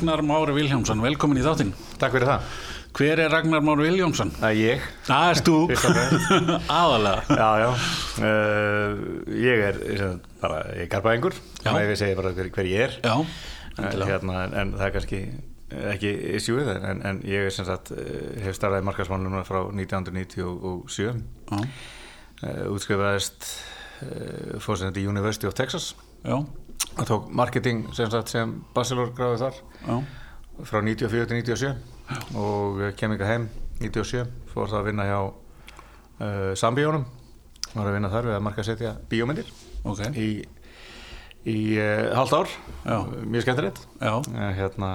Ragnar Mári Viljámsson, velkomin í þáttinn. Takk fyrir það. Hver er Ragnar Mári Viljámsson? Það er ég. Það erst þú, aðalega. Já, já. Uh, ég er bara, ég er garbaðingur. Ég segi bara hver, hver ég er. Já, endilega. hérna, en, en það er kannski ekki issue en, en ég er sem sagt, uh, hef starfað í markasmálunum frá 1997. Já, Uh, útskrifaðist uh, fórsendandi University of Texas. já, og tók marketing sem, sem bachelor gráði þar. Já, frá 94 til 97 og eh, kem ekki heim 97 fór það að vinna hjá uh, Sambíónum var að vinna þar við að marka setja bíómyndir. Ok, í, í uh, halvt ár. Já. mjög skemmtilegt. Hérna,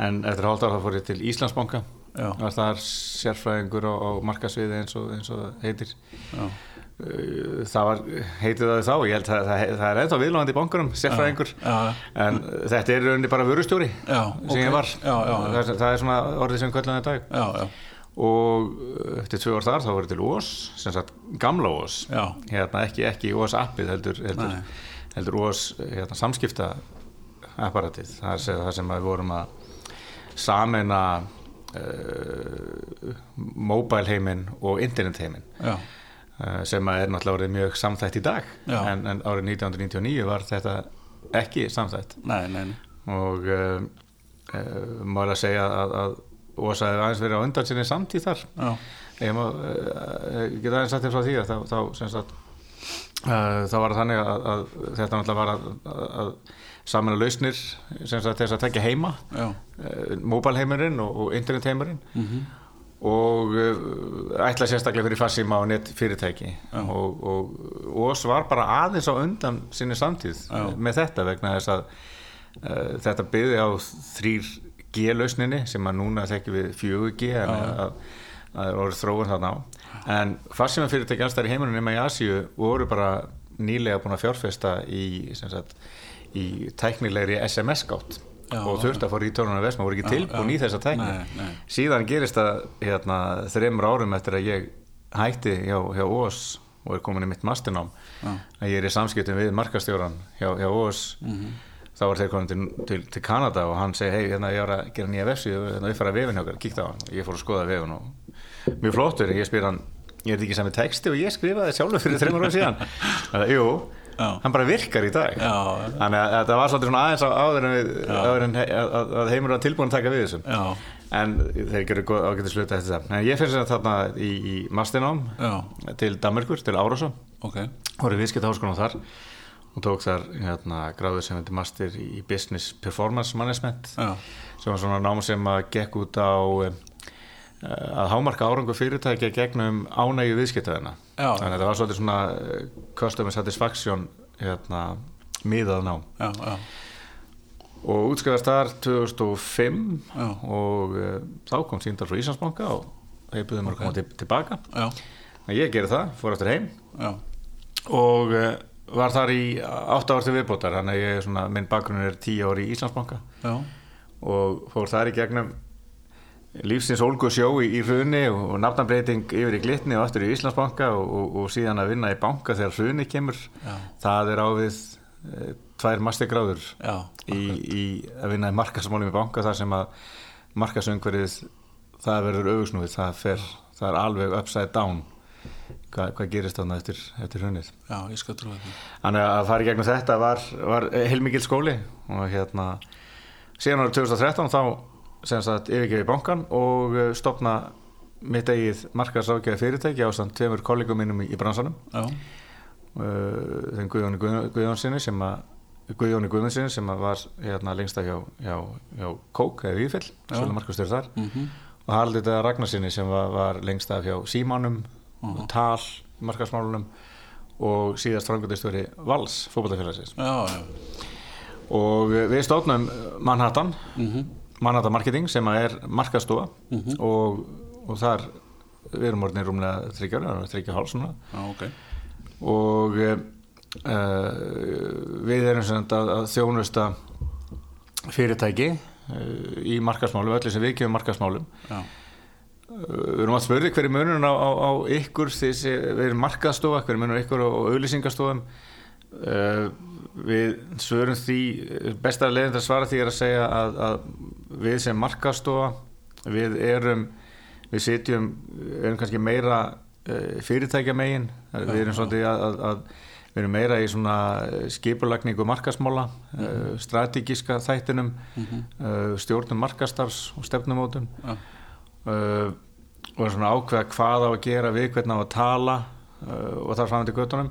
en eftir halvt ár þá fór ég til Íslandsbanka. Já. var þar sérfræðingur á, á markasviði eins og, eins og það heitir. Já, það var, heitið það þá ég held að það, það er ennþá viðlóðandi í bankunum sérfræðingur, já, en þetta er rauninni bara vörustjóri já, sem ok. ég var. Já, já, það, það er svona orðið sem kvöldan þetta dag. Já, já, og uh, eftir tvö ár þar þá ég til OS sem sagt gamla OS. Hérna, ekki, ekki OS appið heldur, heldur, heldur OS hérna, samskipta apparatið. Það er það sem við vorum að samena uh, mobile heiminn og internet heiminn. Já, sem að er náttúrulega orðið mjög samþætt í dag. En, en árið 1999 var þetta ekki samþætt. Nei, nei, og uh, uh, má alveg segja að, að Ósa hefur aðeins verið á undan sinni samtíð þar. Ég má uh, geta aðeins sagt þér frá því að þá, þá sem sagt uh, þá var það þannig að, að þetta náttúrulega var að, að, að samina lausnir sem þess að tekja heima. Uh, móbalheimurinn og, og internetheimurinn mhm, og uh, ætla sérstaklega fyrir farsíma og net fyrirtæki Já. og, og Ós var bara aðeins á undan sinni samtíð Já. með þetta vegna þess að uh, þetta byggði á 3G-lausninni sem að núna þekkjum við 4G en Já. að, að er orðið þróun þarna á en farsíma fyrirtæki alls þar í heiminum nema í Asíu voru bara nýlega búin að fjárfesta í, sagt, í tæknilegri SMS-gátt Já. og þurfti að fá rítornuna vesma voru ekki tilbúin í þessa tækni. Nei, nei. síðan gerist það hérna, þreymur árum eftir að ég hætti hjá, hjá OS og er komin í mitt masternám að ég er í samskiptum við markastjóran hjá, hjá OS mhm, þá var þeir komin til, til, til Kanada og hann segi hei, hérna, ég var að gera nýja vefsíðu hérna, uppfæra vefin hjá okkar, kíkta á hann og ég fór að skoða vefin og mjög flottur. Ég spyr hann, ég er ekki sami texti? Og ég skrifaði sjálfur fyrir þreymur árum síðan. Jú. Hann bara virkar í dag. Já, þannig að þetta var svolítið svona aðeins áður en, við, áður en he- að, að, að heimur var tilbúin að taka við þessum já, en þeir gerðu ágætið sluta eftir það. En ég finnst þetta þarna í, í mastinám til Danmörkur, til Árásson ok, voru viðskipta háskólan þar. Og tók þar hérna, gráðu sem heitir master í Business Performance Management já, sem var svona nám sem að gekk út á um, að hámarka árangu fyrirtækja gegnum ánægju viðskiptaðina þannig að þetta var svolítið svona eh, customer satisfaction hérna, miðað nám. Já, já, og útskrifast þar 2005 Já. og uh, þá kom síndar frá Íslandsbanka og þeir buðum mér að koma til, tilbaka. En ég gerði það, fór eftir heim. Já, og uh, var þar í 8 ár til viðbótar þannig að ég svona, minn bakgrunn er 10 ár í Íslandsbanka. Já, og fór þar í gegnum lífsins ólgu sjó í, í hruni og, nafnabreiting yfir í glitni og aftur í Íslandsbanka og, og, og síðan að vinna í banka þegar hruni kemur Já. það er á við uh, tvær mastergráður í, í að vinna í markasmálum í banka þar sem að markasöngverið það verður auðsnúið, það fer það er alveg upside down Hva, hvað gerist þarna eftir, eftir hunnið já, ég skal trúa því. þannig að fara í gegnum þetta var, var heilmikil skóli og hérna síðan árið 2013 þá yfirgefi bankan og eh, stopna mitt eigið markasákjaði fyrirtæki á samt tveimur kollegum mínum í, í bransanum uh, þeim Guðjóni Guð- Guðjónsinni sem að Guðjóni Guðmundsson sem að var hérna lengst að hjá, hjá, hjá Kók eða Vífill, svolítið markastöður þar. Mhm, og Haraldita Ragnarsinni sem var, var lengst af hjá Símanum og Tal, markasmálunum og síðast frangöndistöri Vals, fótballafélagsins já, já, og við stofnum Manhattan. Mhm, Manhattan Marketing sem er markastofa og, og þar við erum orðinir rúmlega þryggjar þryggja háls núna. Já, ok, og uh, við erum sagt að, að þjónusta fyrirtæki uh, í markasmálum, öllu sem við kemum markasmálum já, Uh, við erum að spurði hverju munurinn á, á, á ykkur þessi, við erum markaðstofa, hverju munurinn á ykkur og auðlýsingastofum uh, við svörum því besta leiðin til að svara því er að segja að, að við sem markastofa við erum við sitjum, erum kannski meira uh, fyrirtækja megin við erum svolítið að, að, að við erum meira í svona skipulagningu markasmála, mm -hmm. strategíska þættinum mm -hmm. uh, stjórnum markastars og stefnumótun Já. uh, og svona ákveða hvað á að gera við hvernig á að tala og þar fram til göttunum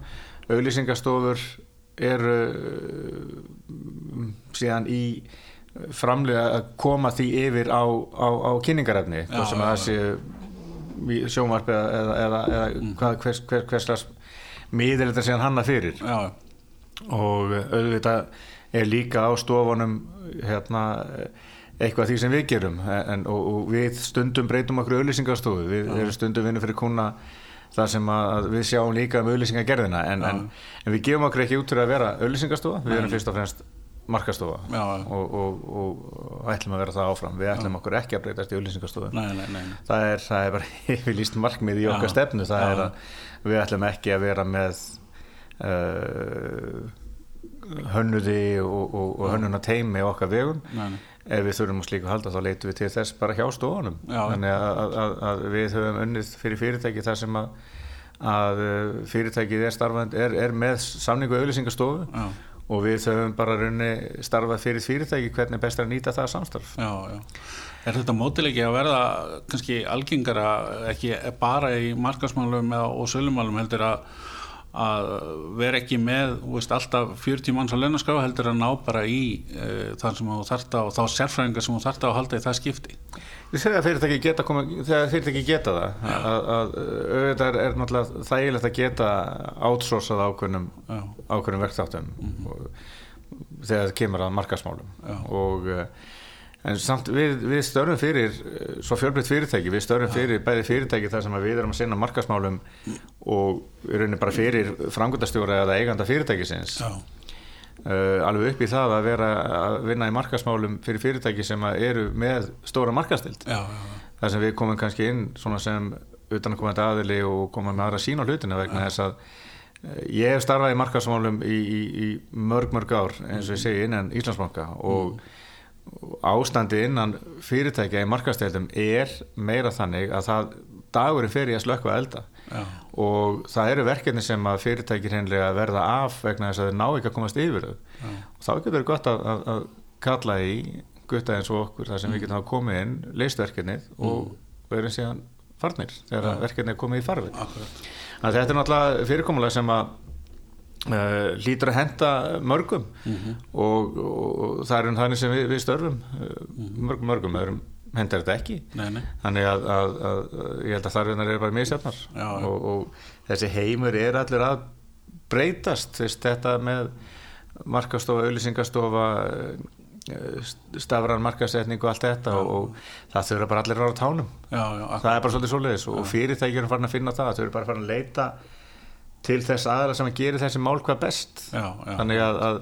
auðlýsingastofur eru uh, síðan í framlega að koma því yfir á, á, á kynningarefni sem að það sé sjómarp eða, eða, eða, eða Mm. hvað, hvers, hvers, hvers slags miðil þetta síðan hanna fyrir. Já, og auðvitað er líka á stofunum hérna eitthvað því sem við gerum. En, og, og við stundum breytum okkur auðlýsingarstofu, við erum stundum vinnu fyrir kuna það sem við sjáum líka um auðlýsingargerðina en, Já. en, en við gefum okkur ekki út fyrir að vera auðlýsingarstofa, við erum fyrst og fremst markastofa Já, já. og, og, og, ætlum að vera það áfram við ætlum okkur ekki að breytast í nei. það er, það er bara yfirlýst markmið í Já. okkar stefnu það Já. er að við ætlum ekki að vera með uh, hönnuði og, og, og hönnuna teimi okkar vegum nei, nei. Ef við þurfum að slíku halda þá leitum við til þess bara hjá stofunum. Þannig að, að, að, við höfum unnið fyrir fyrirtæki þar sem að, að uh, fyrirtækið er starfand er, er með samningu auðlýsingastofu og við höfum bara runni starfað fyrir fyrirtæki hvernig er best að nýta það samstarf. Já, já. Er þetta mótileiki að verða kannski algengara ekki bara í markasmálum og sölumálum heldur að, að vera ekki með veist, alltaf 40 manns á launaskrá heldur að ná bara í e, þann sem þú þarft á og þá sérfræðingar sem þú þarft á að halda í það skipti. Við segja að fyrirtæki geta, koma, fyrirtæki geta það að, að auðvitað er, er náttúrulega þægilegt að geta outsourcað ákveðnum, ákveðnum verkþáttum og, þegar það kemur að markasmálum Já. og eh, en samt við, við störfum fyrir eh, svo fjölbreytt fyrirtæki, við störfum fyrir bæði fyrirtæki þar sem við erum að sinna markasmálum og í rauninni bara fyrir framkvæmdastjóra eða eiganda fyrirtækisins. Já, uh, alveg upp í það að vera að vinna í markasmálum fyrir fyrirtæki sem eru með stóra markastild já, já, þar sem við komum kannski inn svona sem utan að komandi aðili og komum með aðra sín á hlutina vegna þess að eh, ég hef starfað í markasmálum í, í, í mörg mörg ár eins og ég segi innan Íslandsbanka og ástandi innan fyrirtækja í markasteldum er meira þannig að það dagurinn fer í að slökka elda. Já, og það eru verkefni sem að fyrirtæki hreinlega verða af vegna þess að þeir ná ekki að komast yfir þau. Og þá getur verið gott að, að, að kalla í gutta eins og okkur þar sem við getum að komið inn, leist verkefnið og verið síðan farnir þegar verkefnið er komið í farfið akkurat. Þannig að þetta er náttúrulega fyrirkomulega sem að uh, hlýtur að henda mörgum. Mhm. og, og, og það er um þannig sem við, við störfum. Uh, mörgum mörgum öðrum hendar þetta ekki. Nei, nei, þannig að, að, að, ég held að þarfinnar eru bara Já, já. og, og þessi heimur er allir að breytast þess, þetta með markastofa, auðlýsingastofa stafran markasetning og allt þetta. Og, og það þurfa bara allir að ráða á tánum. Já, já, það er bara svolítið svoleiðis. Og fyrirtækjur er farin að finna það. Þau eru bara farin að leita til þess aðra sem að gera þessi mál hvað best. Já, já, þannig að, að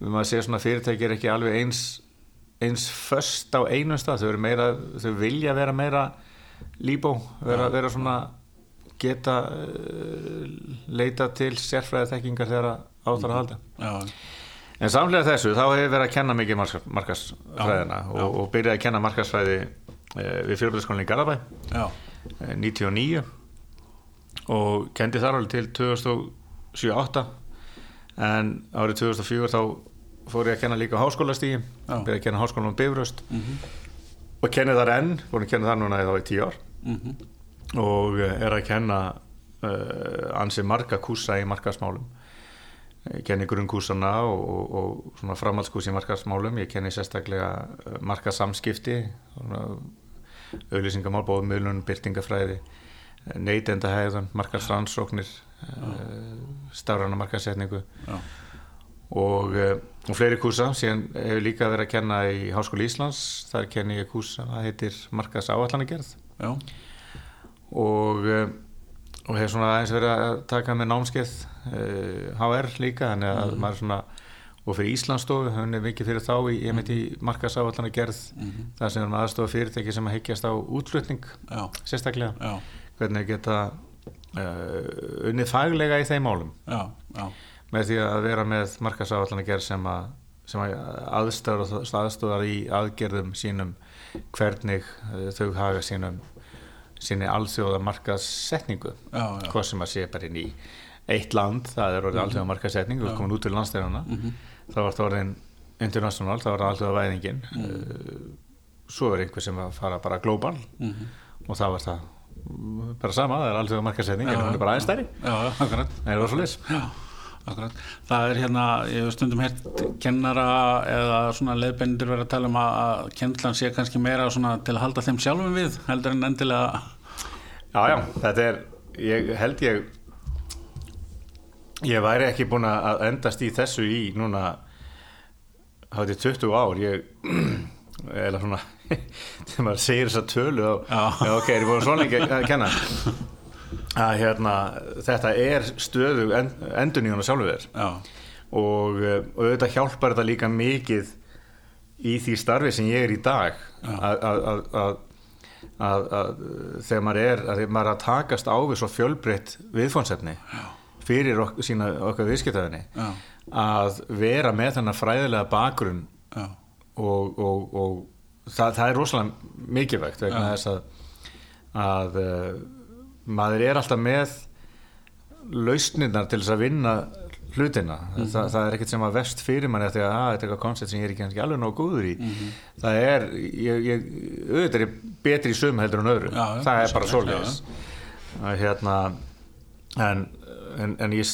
við maður sé svona fyrirtæki er ekki alveg eins eins föst á einum stað. Þau, meira, þau vilja vera meira líbó, vera, Já. vera svona geta uh, leita til sérfræði þekkingar þegar á það að halda. Já, en samlega þessu þá hefur verið að kenna mikið markas, markasfræðina og, og byrjaði að kenna markasfræði uh, við fyrirbæðaskólinni í Garðabæ já, eh, 99 og kendi þar alveg til 2007-08 en árið 2004 þá fór ég að kenna líka háskólastígi byrjaði að kenna háskólanum Bifröst. Mhm, og kenni þar enn, búin að kenna þar núna í 10 ár. Mhm, og eh, er að kenna uh, ansi marga kúsa í markasmálum ég kenni grunnkúsana og, og, og svona framhaldskús í markasmálum ég kenni sérstaklega eh, markasamskipti auðlýsingamál, bóðmiðlun, byrtingafræði neytendahæðan, markasrannsóknir stafrana markasetningu já, og, eh, og fleiri kúsa. Síðan hefur líka verið að kenna í Háskóli Íslands. Þar kenni ég kúsa, það heitir markas áallanagerð og, eh, og hef svona aðeins verið að taka með námskeið HR líka. Þannig að maður svona og fyrir Íslandsstofu, hún er mikið fyrir þá í, ég meit í markasáallana gerð mhm, þar sem er aðstofa fyrirtæki sem að hyggjast á útflutning sérstaklega, já, hvernig geta uh, unnið faglega í þeim málum. Já, já, með því að vera með markasáallan að gera sem að, sem að aðstöðar, aðstöðar í aðgerðum sínum hvernig uh, þau haga sínum sinni alþjóða markasetningu hvað sem að sé bara inn í eitt land, það er orðið alþjóða markasetning við komum út til landstæðana Mhm. þá var það orðin international, það var alþjóða væðingin Mhm. svo er einhver sem að fara bara global Mhm. og það var það mm, bara sama, það er alþjóða markasetning en hún er bara aðeins stærri, það er akkurat. Það er hérna, ég hef stundum hert kennara eða svona leiðbendur verið að tala um að, kennslan sé kannski meira svona til að halda þeim sjálfum við heldur en endilega Já, já, þetta er, ég held ég ég væri ekki búin að endast í þessu í núna hafði 20 ár. Ég eða svona þegar maður segir þessa tölu þá, Já. ok, er ég búin svona lengi að kenna. Að hérna þetta er stöðu end, enduníun og sjálfur og, eh, og auðvitað hjálpar þetta líka mikið í því starfi sem ég er í dag. Að, þegar maður er að maður er að takast á við svo fjölbreytt viðfónsefni fyrir ok, sína okkar viðskiptaðinni já, að vera með þennan fræðilega bakgrunn já, og, og, og það, það er rosalega mikilvægt vegna Já. þess að, að uh, maður er alltaf með lausnirnar til þess að vinna hlutina. Þa, það er ekkert sem að vest fyrir mann eftir að "Ah, þetta er eitthvað koncept sem ég er ekki alveg nóg góður í. Það er, ég, ég, auðvitað er betri í sömu heldur en öðru Já, já, það er bara að hérna en, en, en ég,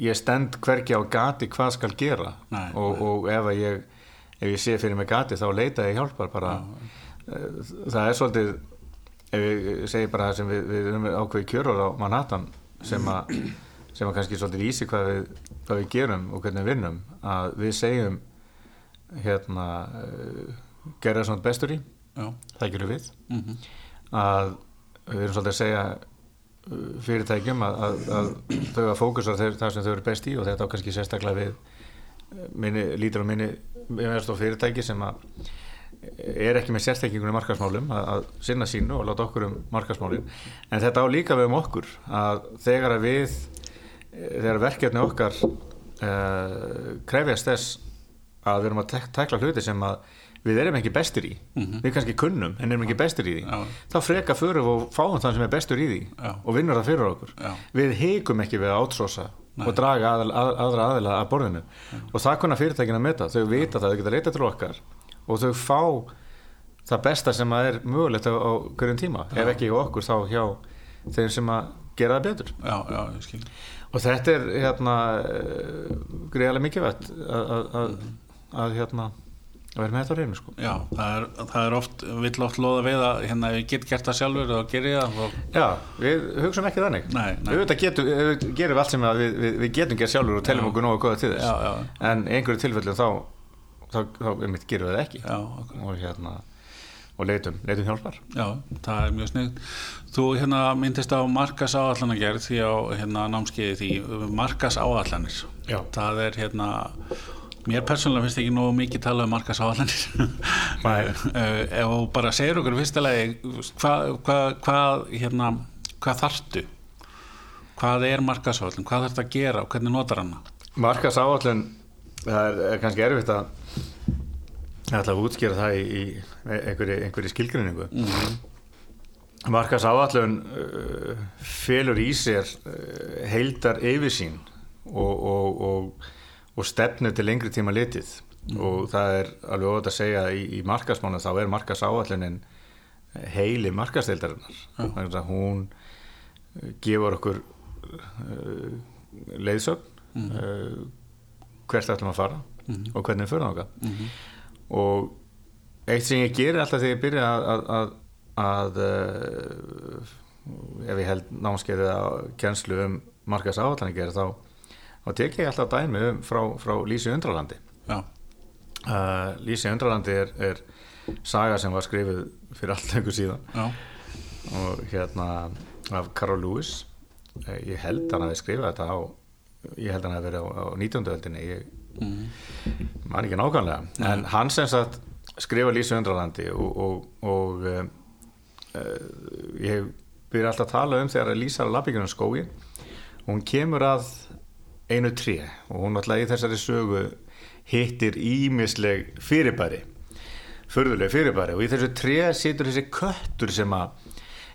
ég stend hvergi á gati hvað skal gera. Og, og ef að ég ef ég sé fyrir mig gati þá leita ég hjálpar bara. Eh, það er svolítið ef ég segi bara það sem við, við erum ákveði kjörur á Manhattan sem að sem að kannski svolítið lýsi hvað við, hvað við gerum og hvernig við vinnum að við segjum hérna uh, gera svona bestur í. Já, það gerum við. Mhm, að við erum svolítið að segja uh, fyrirtækjum að, að, að þau að fókusa það sem þau eru best í og þetta á kannski sérstaklega við minni, lítur á minni fyrirtæki sem að er ekki með sérstaklingunum í markasmálum að, að sinna sínu og láta okkur um markasmálin en þetta á líka við um okkur að þegar að við eh, þegar verkefni okkar uh, krefjast þess að við erum að tek tekla hluti sem að við erum ekki bestir í við kannski kunnum en erum ekki bestir í því. Já. þá freka við og fáum þann sem er bestur í því Já. og vinnur það fyrir okkur Já. við heikum ekki við að átrósa og draga aðal, að, aðra aðila að borðinu. Og það kunna fyrirtækin að meta. Þau vita það, þau geta leita til okkar. Og þau fá það besta sem að er mögulegt á, á hverjum tíma. Ef ekki okkur þá hjá þeim sem að gera það betur. Já, já, og þetta er hérna uh, greiðarlega mikilvægt að, að, að, að hérna að vera með þetta á reynu sko Já, það er, það er oft, vill oft loða við að hérna, ég get gert það sjálfur og gerir ég það og, Já, við hugsaum ekki þannig Nei, nei. Auðvitað getum, við gerum við allt sem að við, við, við getum gert sjálfur og teljum okkur nógu góða til þess Já, já. en einhverju tilfellu þá þá, þá einmitt gerum við það ekki já, okkur. og hérna og leitum, leitum hjálpar já, það er mjög snyggt Þú hérna myndist á markas áallanagerð því á hérna námskeiði því markas áallanir Já. það er hérna mér persónulega finnst ekki nógu mikið tala um markas áallanir Nei. ef þú bara segir okkur lagi hvað hva, hva, hérna, hvað þarftu? Hvað er markasáallin, hvað þarftu að gera og hvernig notar hana? Markas áallun það er, er kannski erfitt að ætla að útskýra það í, í einhverju, einhverju skilgrinningu mm. Markas áallun uh, felur í sér uh, heildar yfirsýn og, og, og, og stefnu til lengri tíma litið. Og það er alveg óvægt að segja í, í markasmánu þá er markas áallunin heili markasdeildarinnar þannig að hún uh, gefur okkur uh, leiðsögn uh, hvert ætlum að fara og hvernig við förum okkar og eitt sem ég gerir alltaf þegar ég byrja að, að, að, að uh, ef ég held námskeiðið á kjenslu um markas áallan að gera þá, þá tek ég alltaf dæmi um frá, frá Lísi Undralandi. Uh, Lísi Undralandi er, er saga sem var skrifið fyrir allt einhver síðan. Já, og hérna af Carol Lewis. Eh, ég held hann að við skrifa þetta á ég held hann að verið á, á 19. öldinni ég man ekki nákvæmlega. En hann sem sagt skrifa Lísu Undralandi og, og, og uh, uh, ég byrja alltaf að tala um þegar Lísa er að lappingunum skói og hún kemur að einu tré og hún alltaf í þessari sögu hittir ímisleg fyrirbæri förðuleg fyrirbæri. Og í þessu tré situr þessi köttur sem að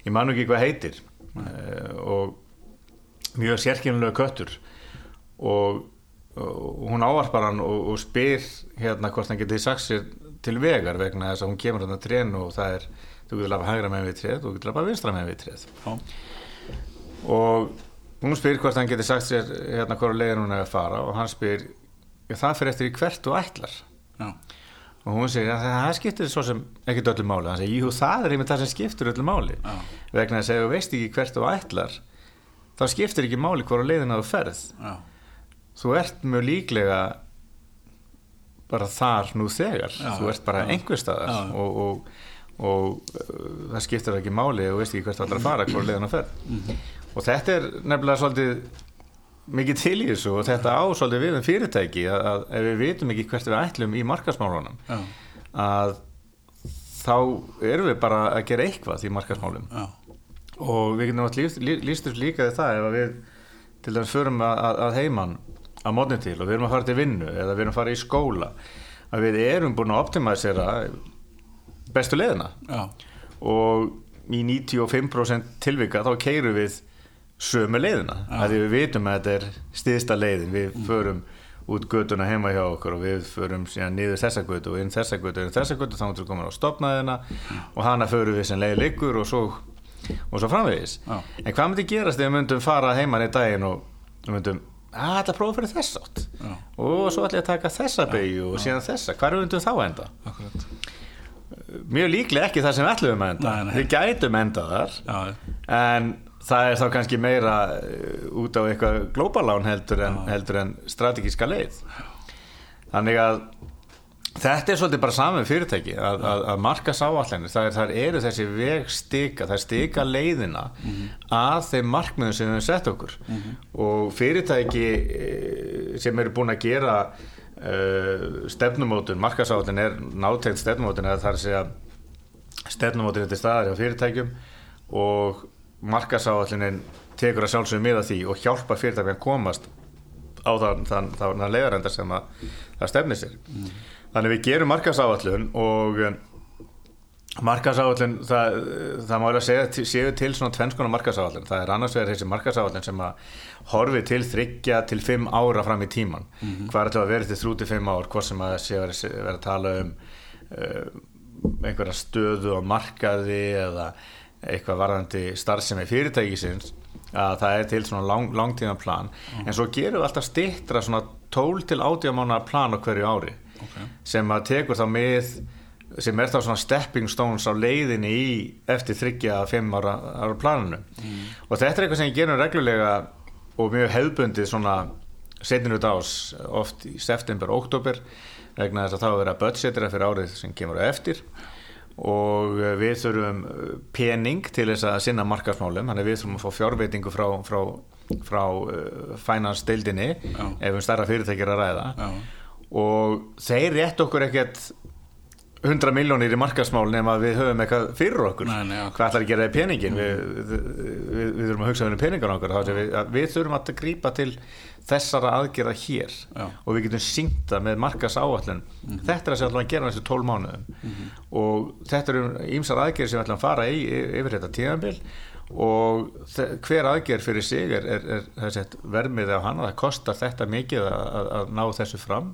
ég manu ekki hvað heitir uh, og mjög sérkynlega köttur. Og, og hún ávarpar hann og, og spyr hérna hvort hann getið sagt sér til vegar vegna þess að hún kemur þarna trén og það er, þú getur lafa hægra með við tréð og þú getur lafa vinstra með við tréð. Og hún spyr hvort hann getið sagt sér hérna hvora leiðin hún er að fara og hann spyr "Já, það fyrir eftir í hvert þú ætlar Já. og hún segir að það skiptir svo sem ekkert öllu máli hann segir, jú það er einmitt það sem skiptir öllu máli Já. vegna að ef þú veist ekki hvert þú ætlar þá skiptir ekki máli hvora leiðin að þú ferð Já. þú ert mjög líklega bara þar nú þegar þú ert bara einhver staðar já. og, og, og uh, það skiptir ekki máli og veist ekki hvert þú ætlar að fara hvora leiðin að ferð Mhm. Og þetta er nefnilega svolítið mikið til í þessu og þetta á svolítið við um fyrirtæki að, að ef við vitum ekki hvert við ætlum í markasmálunum Já. að þá erum við bara að gera eitthvað í markasmálum Já. og við getum alltaf líst þessu líka það ef við til dæmis förum að, að, að heiman að mótni til og við erum að fara til vinnu eða við erum að fara í skóla að við erum búin að optimæsera bestu leiðina Já. og í 95% tilvika þá keirum við sömu leiðina að því við vitum að þetta er stiðsta leiðin við förum út göduna heima hjá okkur og við förum síðan niður þessa gödu og inn þessa gödu og inn þessa gödu þá erum við komin á stopnaðina og hana förum við sem leið liggur og svo, og svo framvegis Já. en hvað myndi gerast ef við myndum fara heiman í daginn og við myndum að þetta prófa fyrir þess átt Já. og svo ætla ég að taka þessa beigju og síðan þessa, hvað myndum þá enda? Akkurat. mjög líklega ekki það sem við ætlum að enda Nei, nei. við gætum enda þar Já. en það er þá kannski meira uh, út á eitthvað glóbalán heldur en, heldur en strategíska leið. Þannig að þetta er svolítið bara saman fyrirtæki að, að, að marka sáallanir það, er, það eru þessi veg stika það er stika leiðina að þeim markmiðum sem við höfum sett okkur. Og fyrirtæki eh, sem eru búin að gera uh, stefnumótun markasáallin er nátegt stefnumótun eða það er að segja stefnumótun er til staðar hjá fyrirtækjum og markasáallinin tekur að sjálfsögum miða því og hjálpa fyrirtækjum að komast á þann, þann, þann, leiðarenda sem að, það stefnir sér. Þannig við gerum markasáallun og um, markasáallun það, það má alveg segja til- séu til svona tvennskona markasáallun það er annars vegar þessi markasáallun sem að horfi til þryggja til fimm ára fram í tíman hvað er þetta að vera til þrjú til fimm ár hvort sem að sé að vera að tala um uh, einhverja stöðu á markaði eða eitthvað varðandi starfsemi fyrirtækisins að það er til svona lang, langtíma plan en svo gerum við alltaf stittra svona 12 til 18 mánuða plan á hverju ári Okay. sem að tekur þá með sem er þá svona stepping stones á leiðinni í eftir þryggja að fimm ára, ára planinu. Og þetta er eitthvað sem ég gerum reglulega og mjög hefðbundið svona setinu dás oft í september, oktober vegna þess að þá er að budgetera fyrir árið sem kemur á eftir og eh, við þurfum eh, pening til þess að sinna markarsmálum þannig við þurfum að fá fjárveitingu frá, frá, frá uh, finance deildinni ef um starra fyrirtækir að ræða. Já. og þeir rétt okkur ekkert 100 miljónir í markasmál nema við höfum eitthvað fyrir okkur. Nei, nei, ok. hvað ætlar að gera í peningin við, við, við, við þurfum að hugsa um peningar okkur við, við þurfum að grípa til þessara aðgerða hér. Já. og við getum syngt það með markas áallun þetta er að sem ætlum að gera þessu 12 mánuðum. Og þetta eru ímsar aðgerði sem við ætlum að fara í yfir þetta tíðanbil og hver aðgerð fyrir sig er, er, er, sett, verðmiði á hana, það kostar þetta mikið að, að, ná þessu fram.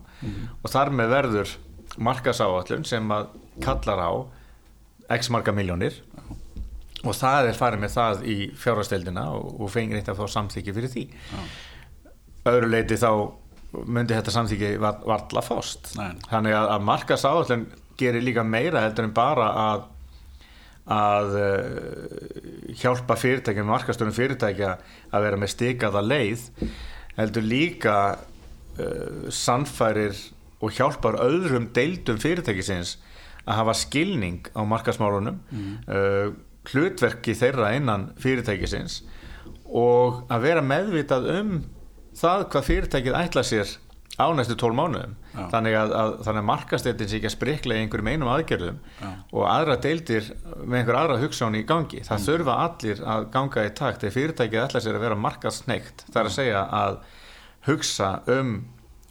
Og þar með verður markasáallun sem að kallar á x marga miljónir og það er farið með það í fjárhasteldina og, og fengir eitt að fá samþykki fyrir því. Öðru leiti þá myndi þetta samþykki var- varla Nei. þannig að, að markasáallun gerir líka meira heldur en bara að að uh, hjálpa fyrirtækjum, markastörum fyrirtækja að vera með stikaða leið heldur líka uh, sannfærir og hjálpar öðrum deildum fyrirtækisins að hafa skilning á markasmálunum uh, hlutverki þeirra innan fyrirtækisins og að vera meðvitað um það hvað fyrirtækið ætla sér á næstu tól mánuðum. Já. þannig að, að, að markastéttin sé ekki að sprikla í einhverjum einum aðgerðum Já. og aðra deildir með einhver aðra hugsáni í gangi. Það þurfa allir að ganga í takt ef fyrirtækið ætla sér að vera markasneikt það er að segja að hugsa um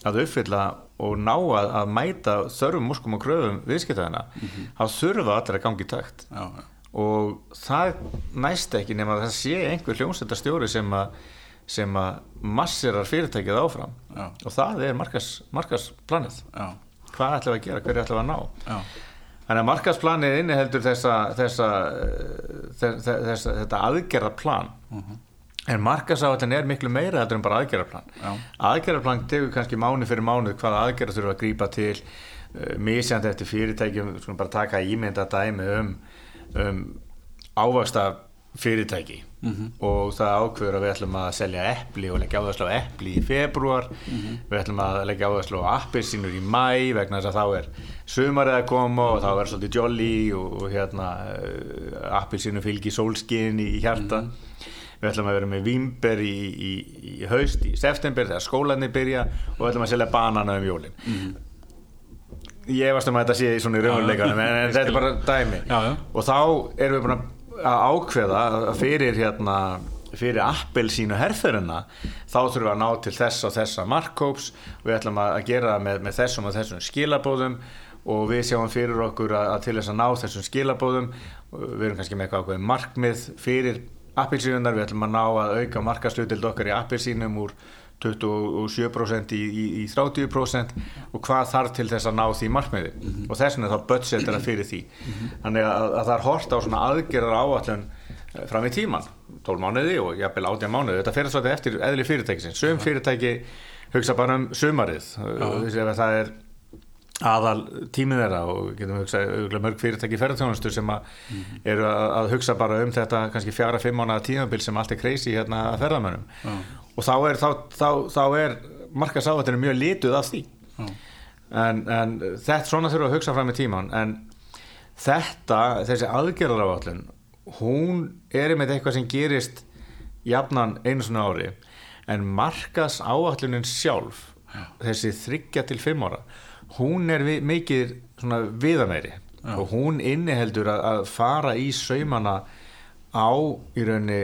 að uppfylla og ná að, að mæta þörfum múskum og kröfum viðskiptaðina þá þurfa allir að gangi takt. Já, já, og það næst ekki nema að það sé einhver hljómsveitastjóri sem að sem að massirar fyrirtækið áfram. Já. og það er markas, markasplanið já, hvað ætlum við að gera, hverju ætlum við að ná? Þannig að markasplanið inniheldur þessa, þessa, þessa, þessa þetta aðgerðarplan en markasáallin er miklu meira heldur en bara aðgerðarplan aðgerðarplan tegur kannski mánu fyrir mánuð hvaða aðgerðar þurfa að grípa til. Uh, misjandi eftir fyrirtækjum skulum bara taka ímynda dæmi um, um ávaksta fyrirtæki. Og það ákveður að við ætlum að selja epli og leggja áherslu á epli í februar við ætlum að leggja áherslu á appelsínur í mæ vegna þess að þá er sumarið að koma og þá er svolítið jolly og, og hérna uh, appelsínu fylgi sólskin í hjarta við ætlum að vera með vimber í, í, í haust, í september þegar skólanir byrja og við ætlum að selja banana um jólin. Ég varst um að þetta sé í svona í raunleikanum en, en þetta er bara dæmi. Já, já. og þá erum við búin að ákveða að fyrir hérna fyrir appelsínu herferina þá þurfum við að ná til þess og þessa markkóps við ætlum að gera það með, með þessum og þessum skilabóðum og við sjáum fyrir okkur að, að til þess að ná þessum skilabóðum við erum kannski með eitthvað ákveðin markmið fyrir appelsínunar, við ætlum að ná að auka markaslutild okkar í appelsínum úr 27% í, í, í 30% og hvað þarf til þess að ná því markmiði. Og þess vegna þá budgetera fyrir því. Þannig að, að það er hort á svona aðgerðar áallun fram í tíman 12 mánuði og jafnvel 18 mánuði. Þetta fer svolítið eftir eðli fyrirtæki sum fyrirtæki hugsa bara um sumarið. Ef það er aðal tímið þeirra og getum hugsa mörg fyrirtæki ferðarþjónustur sem að eru að, að hugsa bara um þetta kannski fjara, fimm mánuða tímabil sem allt er crazy hérna að ferðarmönnum Já. og þá er, þá, þá, þá er markasávættinu mjög lituð af því. Já. en, en þetta svona þurfa að hugsa fram í tíman en þetta, þessi aðgerðaráallun hún er með eitthvað sem gerist jafnan einu svona ári. En markas áallunin sjálf þessi þryggja til fimm ára hún er vi, mikið svona viðameiri Já. og hún inniheldur að, að fara í saumana á í rauninni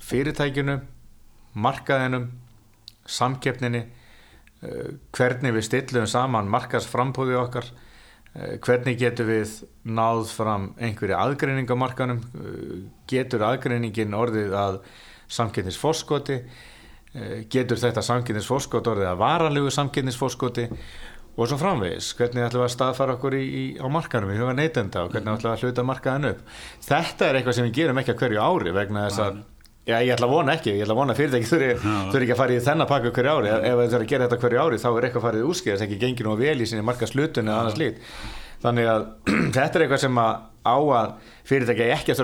fyrirtækinu markaðinum samkeppninni uh, hvernig við stillum saman markaðsframbóði okkar uh, hvernig getur við náð fram einhverju aðgreining á markanum uh, getur aðgreiningin orðið að samkeppnisforskoti getur þetta samkeppnisforskot orðið að varanlegu samkeppnisforskoti og svo framvegis, hvernig ætlum við að staðfara okkur í, í, á markanum, í huga neytenda og hvernig ætlum við að hluta markaðin upp? Þetta er eitthvað sem við gerum ekki að hverju ári vegna þess að Já, ég ætla að vona ekki, ég ætla að vona að fyrirtæki þurfi, ekki að fara í þennan pakka hverju ári. Ef þau þurfi að gera þetta hverju ári þá er eitthvað farið útskýðast, ekki gengið nú vel í sinni marka slutun eða annars lít þannig að þetta er eitthvað sem að á að fyrirtæki ekki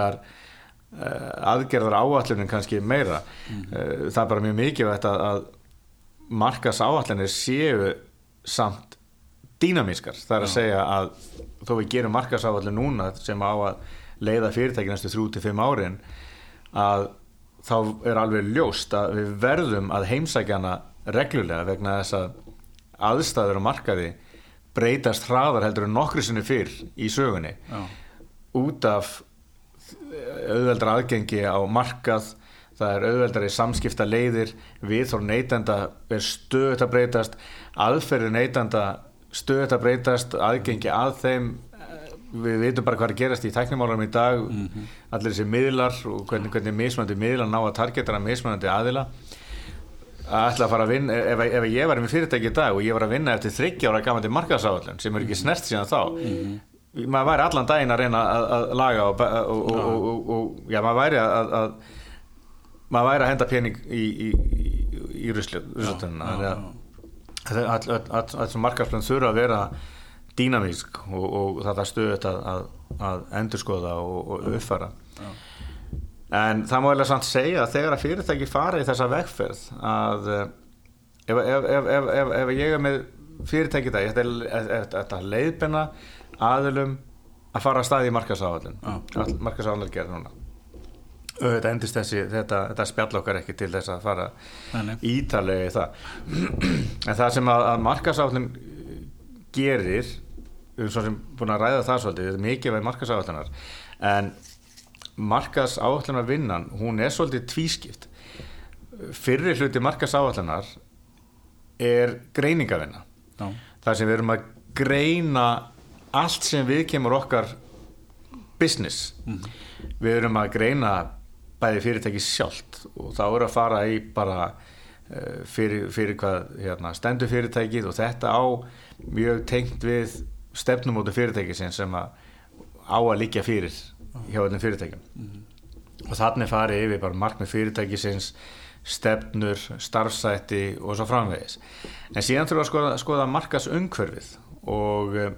það uh, aðgerðar áallunin kannski meira. Uh, það er bara mjög mikilvægt að, að markas áallanir séu samt dýnamískar það er að segja að þó við gerum markas áallun núna sem á að leiða fyrirtæki næstu þrjú til fimm árin að þá er alveg ljóst að við verðum að heimsækjana reglulega vegna þess að aðstæður á markaði breytast hraðar heldur en nokkru sinni fyrr í sögunni. Já. út af auðveldra aðgengi á markað það er auðveldari samskipta leiðir við þór neytenda er stöðut að breytast aðferði neytenda stöðut að breytast aðgengi að þeim. Við veitum bara hvað er gerast í tæknimálum í dag. Allir þessi miðlar og hvernig, hvernig mismunandi miðlar ná að targetara mismunandi aðila. Að ætla að fara að vinna ef, ef ég var með fyrirtæki í dag og ég var að vinna eftir þryggjára gamandi markaðsáallun sem er ekki snert síðan þá. Maður væri allan daginn að reyna að, að laga og, og, og, og, og já, maður væri að, að maður væri að henda pening í, í, í, í ruslutununa alls markaðsplun þurfa að vera dýnamísk og það er stöðut að, að, að endurskoða og uppfara Já. en það má eða samt segja að þegar að fyrirtæki fara í þessa vegferð að eh, ef, ef, ef, ef ég er með fyrirtæki það, þetta leiðbenna aðilum að fara að staði í markasáhaldin markasáhaldin gerir núna þetta endist þessi, þetta, þetta spjall okkar ekki til þess að fara ítalega í það. En það sem að, að markasáhaldin gerir við erum svo sem búin að ræða það svolítið, þetta er mikið veið markasáhaldanar en markas áallunar vinnan hún er svolítið tvískipt. Fyrri hluti markas áallunar er greiningavinna Já. þar sem við erum að greina allt sem við kemur okkar business. Við erum að greina bæði fyrirtæki sjálft. Og þá er að fara í bara uh, fyrir, fyrir hvað hérna, stendur fyrirtækið og þetta á mjög tengt við stefnumótu fyrirtæki sem að á að líka fyrir hjá öllum fyrirtækjum. Og þannig farið yfir bara markmið fyrirtækisins stefnur, starfsætti og svo framvegis. En síðan þurfum við að skoða, skoða markas umhverfið og uh,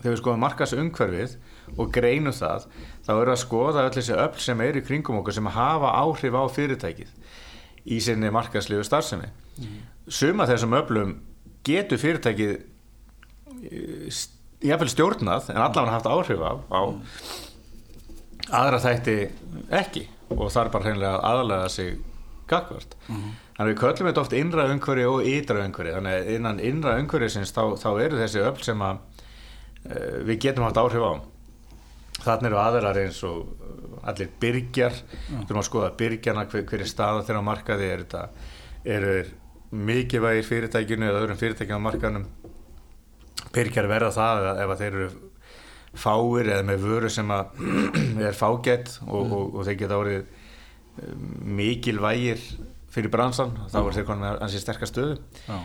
þegar við skoðum markas umhverfið og greinum það þá við að skoða öll þessi öll sem eru í kringum okkur sem hafa áhrif á fyrirtækið í sinni markaslegu starfsemi. Mm. suma þessum öllum getur fyrirtækið eh, jáfnveil stjórnað en allavega haft áhrif á, á aðra þætti ekki og það er bara hreinlega að aðlega sig gagvart Mhm. þannig að við köllum þetta oft innra umhverfi og ytra umhverfi. Þannig að innan innra umhverfi sinns þá, þá eru þessi öll sem að uh, við getum haft áhrif á þannig eru aðrar eins og uh, allir byrgjar. Við erum að skoða byrgjana hver, hver er staða þeirra á markaði er þetta eru þeir mikilvægir fyrirtækinu eða öðrum fyrirtækinu á markaðnum? Byrgjar verða það ef, þeir eru fáir eða með vöru sem er fágett og, og, og þeir geta orðið um, mikilvægir fyrir bransan þá er þeir konar með ansi sterkast stöðu. Já.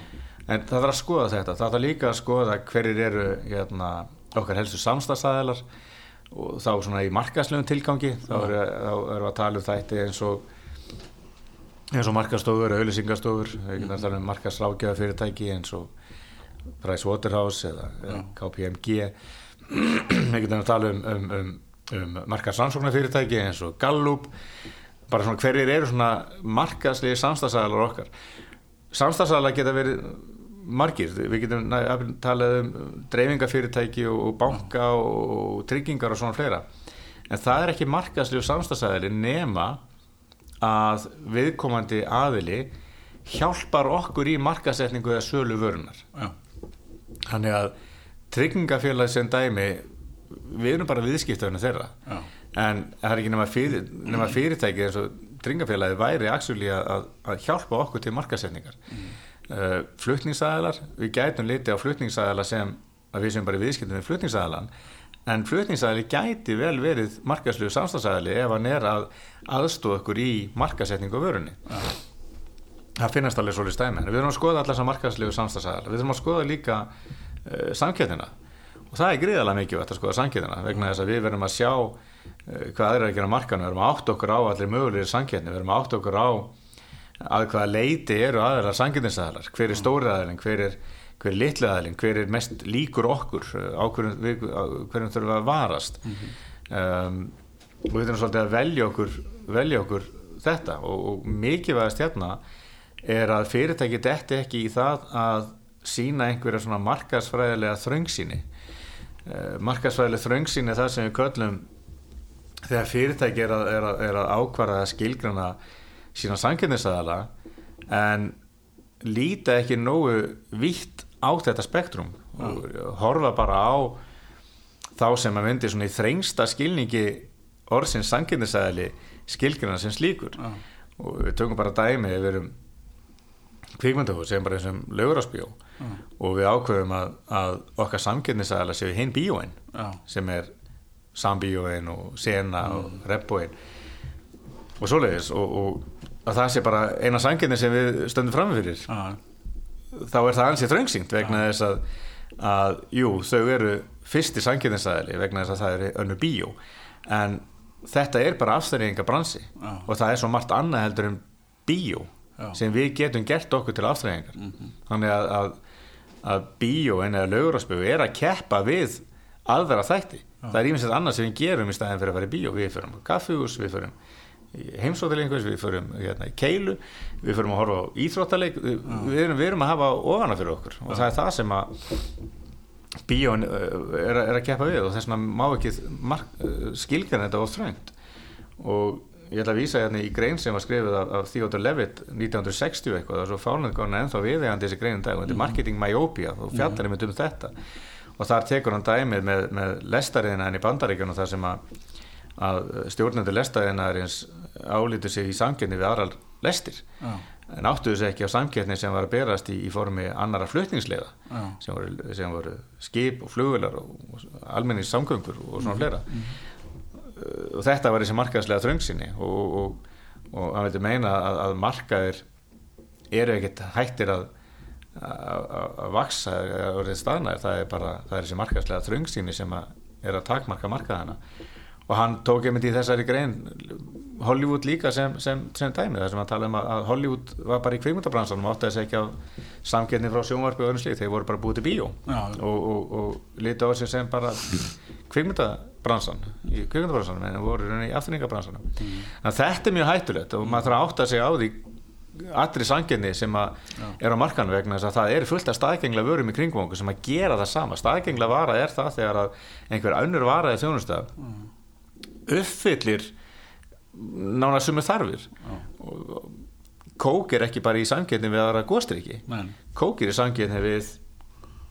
en það þarf að skoða þetta. Það þarf líka að skoða hverjir eru hérna, okkar helstu samstagsæðilar og þá svona í markaslegum tilgangi þá eru þá erum við að tala um þætti eins og eins og markastofur, auðlýsingastofur við getum að tala um markasrákjöða fyrirtæki eins og Price Waterhouse eða, eða KPMG við getum að tala um, um, um, um markasrannsóknarfyrirtæki eins og Gallup. Bara svona hverjir eru svona markaslegi samstagsæðalar okkar. Samstagsæðalar geta verið margir, við getum talað um dreifingafyrirtæki og, banka og, tryggingar og svona fleira en það er ekki markaslegu samstagsæðali nema að viðkomandi aðili hjálpar okkur í markasetningu eða sölu vörunar Já. þannig að tryggingafélag sem dæmi við erum bara viðskiptöðinu þeirra Já. en það er ekki nema, fyrir, nema fyrirtæki eins og tryggingafélagi væri að, að hjálpa okkur til markasetningar mm. Uh, flutningsæðalar við gætum litið á flutningsæðala sem að við sem bara viðskiptum við flutningsæðalan en flutningsæðali gæti vel verið markaslegu samstagsæðali ef hann er að aðstóða okkur í markasetningu á vörunni. Það finnast alveg svolítið stæmi en við þurfum að skoða allar þessar markaslegu samstagsæðala við þurfum að skoða líka uh, samkjöndina og það er gríðalega mikilvægt að skoða samkjöndina vegna þess að við verðum að sjá uh, hvað er að gera á markanu, við verðum að átta okkur á allir mögulegir samkjöndni, við verðum að átta okkur á að hvaða leiti eru aðra samkjöndinsaðalar, hver er stóri aðalinn hver er, hver er litli aðalinn, hver er mest líkur okkur, uh, á hverjum, við, á hverjum þurfum að varast? Um, og við þurfum svolítið að velja okkur, velja okkur þetta. Og, og mikilvægast hérna er að fyrirtæki detti ekki í það að sína einhverja svona markaðsfræðilega þröngsýni. Uh, markaðsfræðilega þröngsýni er það sem við köllum þegar fyrirtæki er að, að, að ákvara að skilgrana sína sanginnisaðala en líta ekki nógu vítt á þetta spektrum og horfa bara á þá sem að myndi svona í þrengsta skilningi orðsins sanginnisaðali skilgrana sem slíkur. Já. og við tökum bara dæmi við erum kvikmyndahús sem bara eins og lögurásbjó og við ákveðum að, að okkar samkynnisæðala séu hinn bíóin sem er sambíóin og sena og rebbóin og svoleiðis. Og, og að það sé bara eina samkynni sem við stöndum fram fyrir. Já. þá er það ansið þröngsýnt vegna þess að, að jú, þau eru fyrsti samkynnisæðali vegna þess að það er önnu bíó. En þetta er bara afstæringa bransi Já. og það er svo margt annað heldur en bíó Já. sem við getum gert okkur til afstæringar þannig að, að, að bíóin eða lögurásbyggu er að keppa við aðvera þætti. Það er íminsett annað sem við gerum í staðin fyrir að vera bíó. Við förum á kaffihús, við förum heimsóttalengus, við förum hérna, í keilu við förum að horfa á íþróttaleik við, við, erum, við erum að hafa ofana fyrir okkur og það er það sem að bíón uh, er, er að keppa við og þess vegna má ekki skilgjana þetta of þröngt. Og ég ætla að vísa hérna í grein sem var skrifið af, af Theodore Levitt 1960 eitthvað og svo fánlega konar ennþá viðegandi þessi grein um dag og þetta er marketing myopia og fjallar einmitt um þetta. Og þar tekur hann dæmið með, með lestariðina enn í bandaríkjunum þar sem að, að stjórnendur lestaðinaðarins álítið sig í samkeppni við aðrar lestir. Já. en áttuðu sig ekki á samkeppni sem var að berast í, í formi annara flutningsleiða sem voru, sem voru skip og flugular og, almennins samgöngur og svona fleira. og þetta var þessi markaðslega þröngsinni og, og, og hann vildi meina að, að markaðir eru ekkert hættir að að vaksa eða orðið staðnæður, það er bara það er þessi markaðslega þröngsinni sem að er að takmarka markaðana og hann tók einmitt í þessari grein Hollywood líka sem, sem, sem dæmi þar sem hann tala um að að Hollywood var bara í kvikmyndabransanum og átti þess ekki á samkettni frá sjónvarpi og öðrum slíkt, þeir voru bara búið til bíó. Já. og, og, og lítið á sig sem bara kvikmyndabransan í kvikmyndabransanum en þeir voru í afturringabransanum að þetta er mjög hættulegt og maður þarf að átta sig á því allri sanginni sem að er á markanum vegna þess að það er fullt af staðgengla vörum í kringum okkur sem að gera það sama. Staðgengla vara er það þegar að einhver önnur vara í þjónustaf uppfyllir nána sumur þarfir. Og kók er ekki bara í samkettni við aðra Men, kók er í samkettni við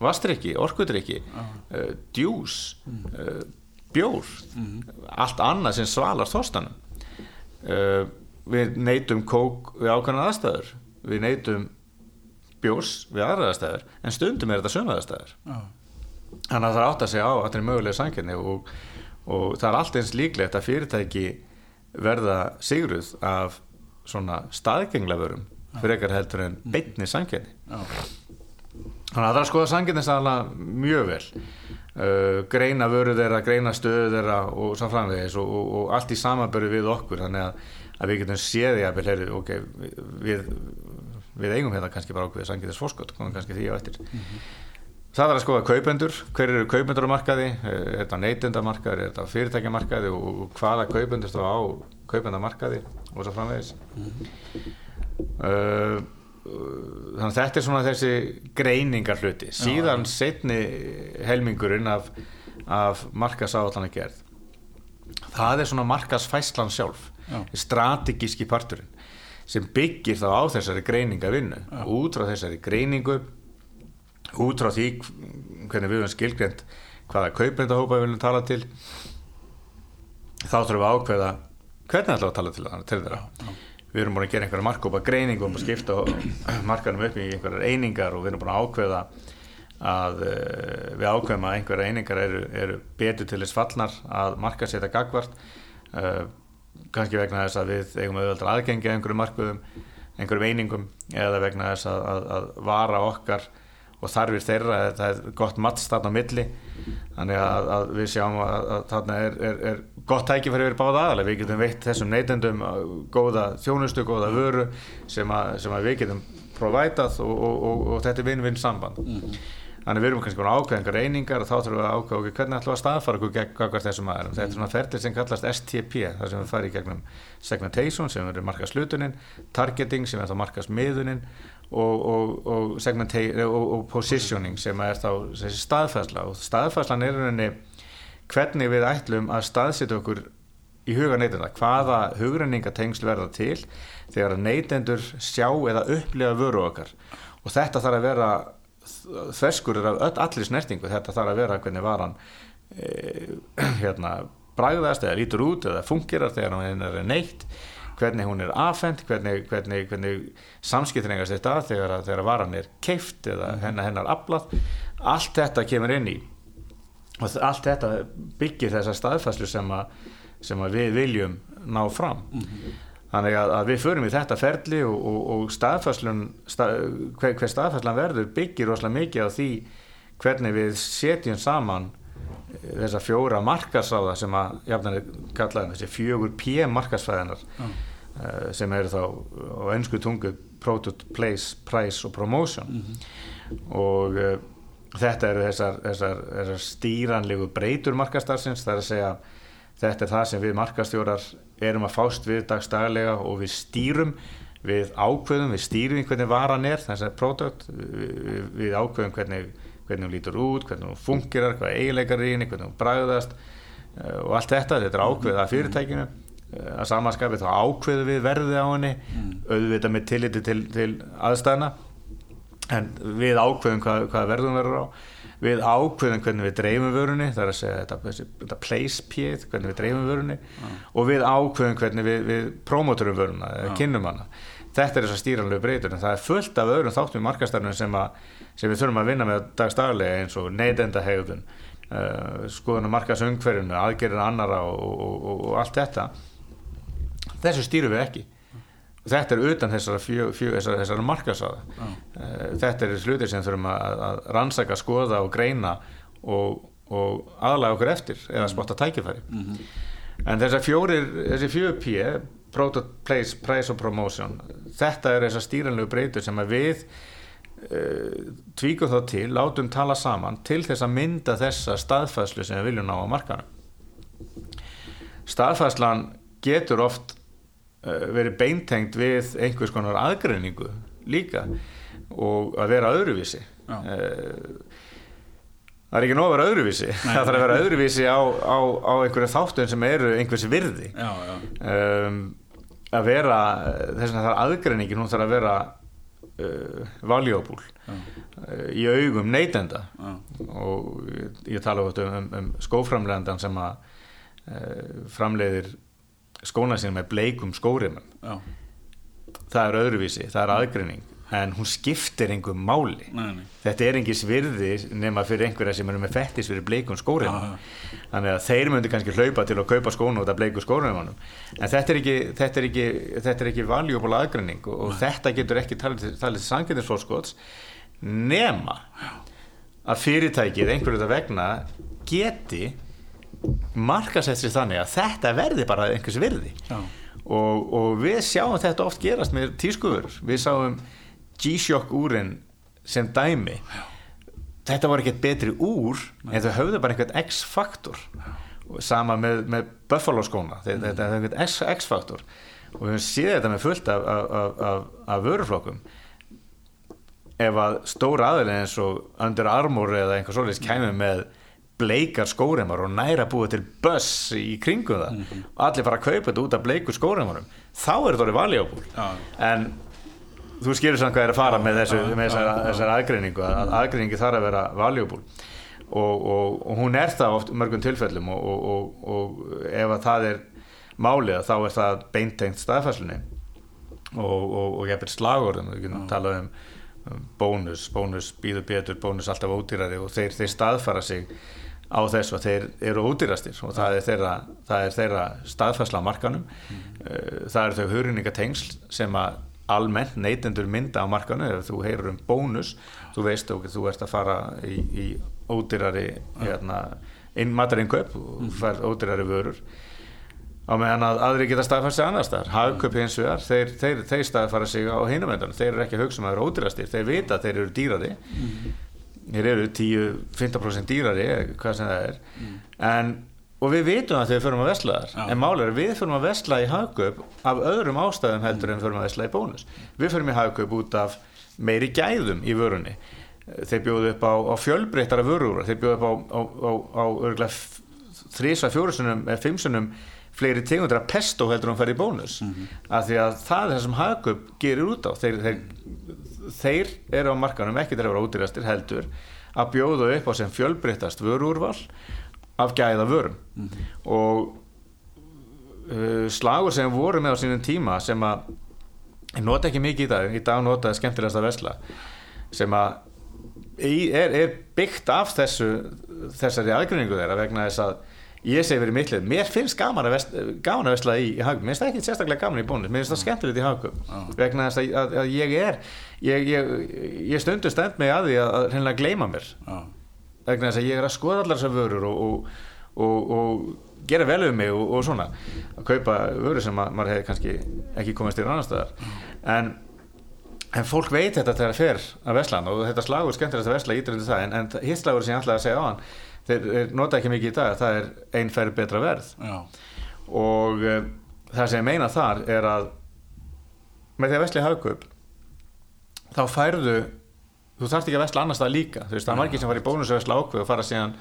vastriki, orkudriki uh, djús uh, bjór allt annað sem svalar þorstanum. Uh, við neytum kók við ákvæmna aðstæður. Við neytum bjórs við aðra aðstæður en stundum er þetta sömu aðstæður. Þannig að það átt að segja á að þetta er mögulega sanginni og, og það er allt eins líklegt að fyrirtæki verða sigruð af svona staðgenglaförum fyrir ekkar heldur en beinni sanginni Já. þannig að það er að skoða sanginni sannlega mjög vel. Uh, greina vöru þeirra, greina stöðu þeirra og svo framvegis og, og, og allt í samanböru við okkur. Þannig að, að við getum séð í að við heyrðu, ok, við, við eigum hérna kannski bara ákveðið sanginnis fórskot komum kannski því á eftir Það er að skoða kaupendur, hver eru kaupendur á markaði, er þetta neytendamarkaði, er þetta fyrirtækjamarkaði og hvaða kaupendur stóð á kaupendamarkaði og svo framvegis. Uh, þannig að þetta er svona þessi greiningar hluti. Síðan setni helmingurinn af, af markasáallana gerð. Það er svona markasfæslan sjálf, Já. strategíski parturinn sem byggir þá á þessari greininga vinnu. Út frá þessari greiningu út frá því hvernig við höfum skilgrend hvaða kaupendahópa við viljum tala til þá þurfum við að ákveða hvernig ætlum við að tala til, til þeirra. Við erum búin að gera einhverja markkópa greiningu og skipta markanum upp í einhverjar einingar og við erum búin að ákveða að uh, við ákveðum að einhverja einingar eru, eru betur til þess fallnar að marka setja gagvart uh, kannski vegna þess að við eigum auðvitað aðgengi að einhverjum markvöðum einhverjum einingum eða vegna þess að, að, að vara okkar og þarfir þeirra, það er gott matts þarna á milli. Þannig að, að við sjáum að, að þarna er, er, er gott tækifæri verið báða aðalega, við getum veitt þessum neytendum góða þjónustu, góða vöru sem að, sem að við getum provætað og, og, og, og þetta er vinn-vinn samband. Þannig við erum kannski búin að ákveða einhver einingar og þá þurfum við að ákveða hvernig ætlum við að staðfara okkur gegn þessum aðeins þetta er svona ferðlir sem kallast STP þar sem við farið í gegnum segmentation sem er markaslutunin, targeting sem er þá markasmiðunin og, og, og, og, positioning sem er þá staðfærsla. Og staðfærslan er rauninni hvernig við ætlum að staðsetja okkur í huga neytenda, hvaða hugrenningatengsl verða til þegar neytendur sjá eða upplifa vöru okkar. Og þetta þarf að vera þverskurður af öll, allir snertingu. Þetta þarf að vera hvernig varan e, hérna, bragðast eða lítur út eða fungerar þegar hún er neitt hvernig hún er afhend hvernig, hvernig, hvernig samskiptin eigast þetta þegar, þegar varan er keift eða hennar, hennar aflað. Allt þetta kemur inn í og allt þetta byggir þessa staðfæslu sem, að, sem að við viljum ná fram. Þannig að, að við förum í þetta ferli og, og, og staðfæslun stað, hver, hver staðfæslan verður byggir rosalega mikið á því hvernig við setjum saman þessa fjóra markasáða sem að jafnan er kallaðin þessi fjögur P markasfæðinar uh, sem eru þá á ennsku tungu Product, Place, Price og Promotion. Og uh, þetta eru þessar, þessar, þessar stýranlegu breytur markastarsins það er að segja þetta er það sem við markastjórar erum að fást við dagstaglega og við stýrum við ákveðum, við stýrum hvernig varan er þessar produkt við, við- við ákveðum hvernig, hvernig hún lítur út hvernig hún fungerar, hvað eiginleikar í henni hvernig hún bragðast uh, og allt þetta, þetta er ákveðið af fyrirtækinu. Uh, að samanskapi þá ákveðum við verðið á henni auðvitað með tilliti til, til aðstæðna. En við ákveðum hvað, hvað verðum verður á. Við ákveðum hvernig við dreifum vörunni það er að segja þetta, þetta place pið hvernig við dreifum vörunni. Og við ákveðum hvernig við, við promotorum vöruna eða kynnum hana þetta er þess að stýranlegu breytur en það er fullt af öðrum þáttum í markastarfinu sem, að, sem við þurfum að vinna með dagstaglega eins og neytenda hegðun uh, skoðun og markasumhverjunu aðgerðin annara og, og, og, allt þetta. Þessu stýrum við ekki. Þetta er utan þessara, þessara, þessara markasáða uh, þetta er hlutir sem þurfum að, að rannsaka, skoða og greina og, og aðlaga okkur eftir eða spotta tækifæri. En þessar fjórir, þessi fjögur P Product, Place, Price og Promotion. Þetta er þessar stýranlegu breytur sem við uh, tvíkum þá til, látum tala saman til þess að mynda þessa staðfæslu sem við viljum ná á markanum staðfæslan getur oft uh, verið beintengt við einhvers konar aðgreiningu líka og að vera öðruvísi. Uh, það er ekki nóg að vera öðruvísi. Það þarf að vera öðruvísi á, á, á einhverju þáttum sem eru einhvers virði. Já, já, um, að vera þess að það er aðgreiningin hún þarf að vera uh, valuable já, uh, í augum neytenda. Og ég, ég tala um, um, um skóframlegandan sem að uh, framleiðir skóna sín með bleikum skórimum. Það er öðruvísi, það er aðgreining en hún skiptir einhver máli. Nei, nei, þetta er engis virði nema fyrir einhverja sem eru með fettis fyrir bleikum skórimum Já, þannig að þeir myndi kannski hlaupa til að kaupa skónu út af bleiku skórimunum en þetta er ekki, þetta er ekki, þetta er ekki valjúból aðgreining og, og þetta getur ekki talið, talið sangjörðinsfórskots nema að fyrirtækið einhverju þetta vegna geti markasett sér þannig að þetta verði bara einhvers virði. Og, og við sjáum þetta oft gerast með tískuður við sáum G-Shock úrin sem dæmi þetta var ekkert betri úr en þau höfðu bara einhvern X-faktor. Sama með, með Buffalo skóna þetta þetta er X- X-faktor. Og við höfum séð þetta með fullt af, af, af, af, af vöruflokkum. Ef að stóra aðeins eins og Under Armour eða einhver svoleiðis kæmi með bleikar skóreimar og næra búið til buss í kringum það og allir fara að kaupa þetta út af bleikur skóreimarum þá er þetta orðið valjúból Já. en þú skilur samt hvað er að fara með, þessu, með þessar, þessar aðgreiningu að aðgreiningi þarf að vera valjúból og, og, og hún er það oft mörgum tilfellum og, og, og, og ef að það er málið þá er það beintengt staðfæslunni og, og, og ég er slagorðum við getum talað um, um bónus bónus býður betur, bónus alltaf ódýrari og þeir, þeir staðfara sig á þessu að þeir eru ódýrastir og það er þeirra, það er þeirra staðfæsla á markanum. Mm. það eru þau hugrinningatengsl sem að almennt neytendur mynda á markanu ef þú heyrir um bónus þú veist og þú ert að fara í, í ódýrari hérna, inn matarinnkaup og fær ódýrari vörur. Á meðan að aðri geta staðfært sig annars þar hagköp hins vegar, þeir, þeir, þeir staðfæra sig á hinumvendan, þeir eru ekki að hugsa um að eru ódýrastir. Þeir vita að þeir eru dýrari. Þeir eru 10-15% dýrari hvað sem það er. En, og við vitum þegar við förum að vesla þar. En málega er við förum að vesla í hagköp af öðrum ástæðum heldur en förum að vesla í bónus. Við förum í hagköp út af meiri gæðum í vörunni. Þeir bjóðu upp á, á fjölbreyttara vörur þeir bjóðu upp á, á, á, þrísa fjórusunum eða fimmsunum fleiri tegundir af pesto heldur en hún fer í bónus. Af því að það er það sem hagköp gerir út á. Þeir, þeir, þeir eru á markanum ekki til að vera ódýrastir heldur að bjóða upp á sem fjölbreyttast vörurval af gæða vörum og uh, slagur sem voru með á sínum tíma sem að ég nota ekki mikið í dag, í dag nota það skemmtilegast að vesla sem að er, er byggt af þessu þessari aðgrinningu þeirra vegna þess að ég segi verið mittlið, mér finnst gaman að, vest, gaman að vesla í, í hagum, mér finnst það ekki sérstaklega gaman í bónus, mér finnst það skemmtilegt í hagum vegna þess að, að, að ég er ég, ég, ég stundu stend mig að því að, að hreinlega gleyma mér. Já, vegna þess að ég er að skoða allar þessar vörur og, og, og, og gera vel um mig og, og svona. Að kaupa vörur sem að, maður hefði kannski ekki komast í annar staðar. En, en fólk veit þetta þegar það fer að vesla hann og þetta slagur skemmtilegt að vesla ítrúndi það. En, en hitt slagur sem ég ætlaði að segja á hann þeir, nota ekki mikið í dag það er einn færri betra verð. Já, og uh, það sem ég meina þar er að með því að vesla í hagkaup þá færðu þú þarft ekki að vesla annars það líka. Þú veist, það er margir sem fara í bónus að vesla ákveð og fara síðan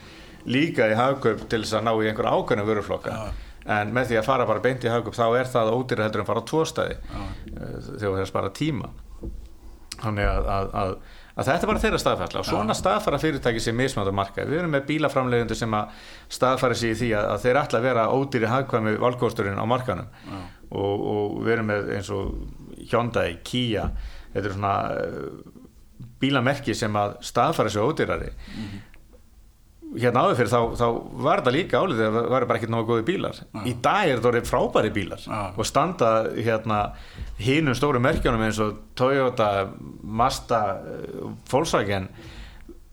líka í hagkaup til þess að ná í einhver ákveðna vöruflokka. Já. en með því að fara bara beint í hagkaup þá er það ódýra heldur en fara á tvo staði já, uh, þegar hefur spara tíma. Þannig að, að, að, að þetta er bara þeirra staðfærsla. Og svona staðfæra fyrirtæki sem mismátt á markaði. Við erum með bílaframlegundur sem að staðfæra sig í því að, að þeir ætla að vera ódýri hagkvæmi valkosturinn á markanum og, og við erum með eins og Hyundai, Kia þetta er svona uh, bílamerki sem að staðfæra sig ódýrari. Hérna áður fyrir þá, þá var þetta líka álítið að það var bara ekkert náðu góði bílar. Í dag er þetta orðið frábæri bílar Já. og standa hérna hinum stóru merkjónum eins og Toyota, Mazda Volkswagen.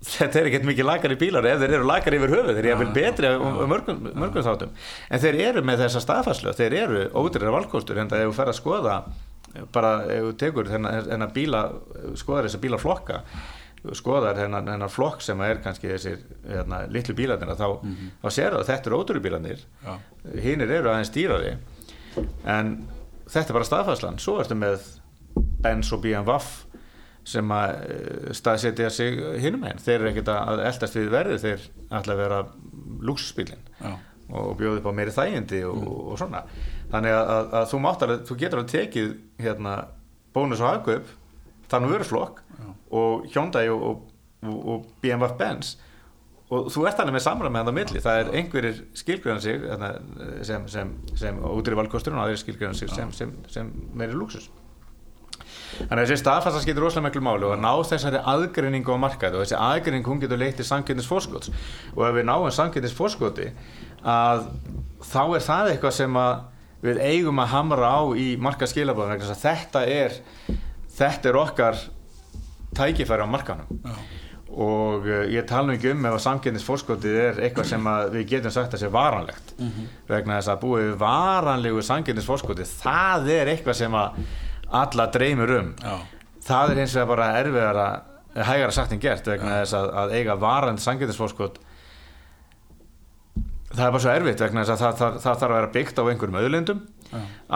Þetta er ekkert mikið lagari bílar ef þeir eru lagari yfir höfuð, þeir eru jafnvel betri á á mörgum, mörgum þáttum. En þeir eru með þessa staðfærslu, þeir eru ódýrar valkostur, en það ef þú fer að skoða bara ef þú tekur þennan bíla, skoðar þessa bílaflokka skoðar þennan, flokk sem er kannski þessir hérna, litlu bílarnir þá, þá sér það að þetta eru ódýru bílarnir. Já. hinnir eru aðeins dýrari. En þetta er bara staðfærslan. Svo ertu með Benz og BMW sem að eh, staðsetja sig hinum einn þeir eru ekkert að eldast við verði þeir ætla að vera lúksusbílin Já. Og bjóða upp á meiri þægindi og, og svona. Þannig að, að, að þú, máttar, þú getur að tekið hérna, bónus og hagkaup þannig vöruflokk og Hyundai og, og, og BMW Benz. Og þú ert þannig með samræð með það milli. Það er einhverjir skilgræðan sig hérna, sem, sem, sem útri valkostur og aðrir skilgræðan sig sem, sem, sem meiri lúksus Þannig að þessi staðfasta skiptir rosalega miklu máli og að ná þessari aðgreiningu á markaði og þessi aðgreining hún getur leitt til samkynnisforskots og ef við náum samkynnisforskoti að þá er það eitthvað sem að við eigum að hamra á í þess að þetta er þetta er okkar tækifæri á markanum Já. og uh, ég tala ekki um ef að samkynnisforskotið er eitthvað sem við getum sagt að sé varanlegt. Vegna þess að búið varanlegu samkynnisforskotið það er eitthvað sem alla dreymir um. Já. það er eins og bara erfiðara hægara sagt en gert vegna þess að, að eiga varand samkynnisforskot það er bara svo erfitt vegna þess að það, það, það þarf að vera byggt á einhverjum auðlindum.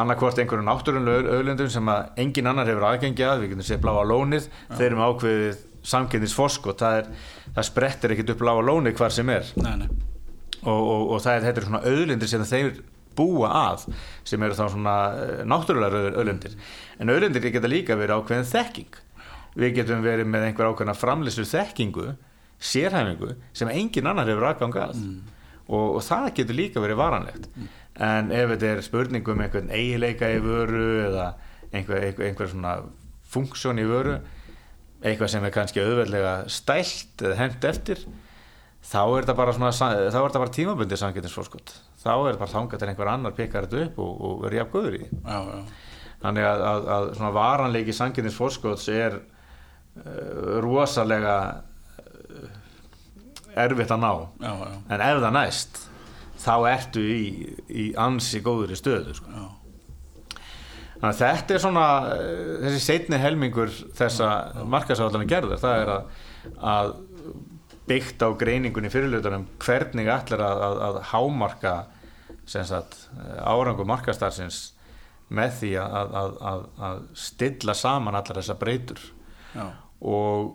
Annarkvort einhverjum náttúrunlega auðlindum sem að engin annar hefur aðgengi að. Við getum séð bláa lónið. Þeir eru með ákveðið samkynnisforskot það, er, það sprettir ekkit upp bláa lónið hvar sem er. Nei, nei. og, og, og það er, þetta er svona auðlindir sem þeir búa að sem eru þá svona eh, náttúrulegar auðlindir. En auðlindir geta líka verið ákveðin þekking. Við getum verið með einhver ákveðina framlýslu þekkingu sérhæfingu sem engin annar hefur aðgang að og, og það getur líka verið varanlegt en ef þetta er spurning um einhvern eiginleika í vöru eða einhver, einhver, einhver svona funksjón í vöru eitthvað sem er kannski auðveldlega stælt eða hent eftir þá er þetta bara, svona, þá er þetta bara tímabundið samgetinsfórskot þá er þetta bara þangað til einhver annar pekar þetta upp og, og verður jafn góður í. Já, já. þannig að, að, að svona varanleiki samgetinsfórskots er uh, rosalega erfitt að ná Já, já. en ef það næst þá ertu í, í ansi góðri stöðu sko. Þannig að þetta er svona eh, þessi setni helmingur þessa markasáðalana gerður, það er að, að byggt á greiningunni fyrirlutunum hvernig ætlar að, að, að hámarka sagt, árangu markastarfsins með því að, að, að stilla saman allar þessar breytur Já. og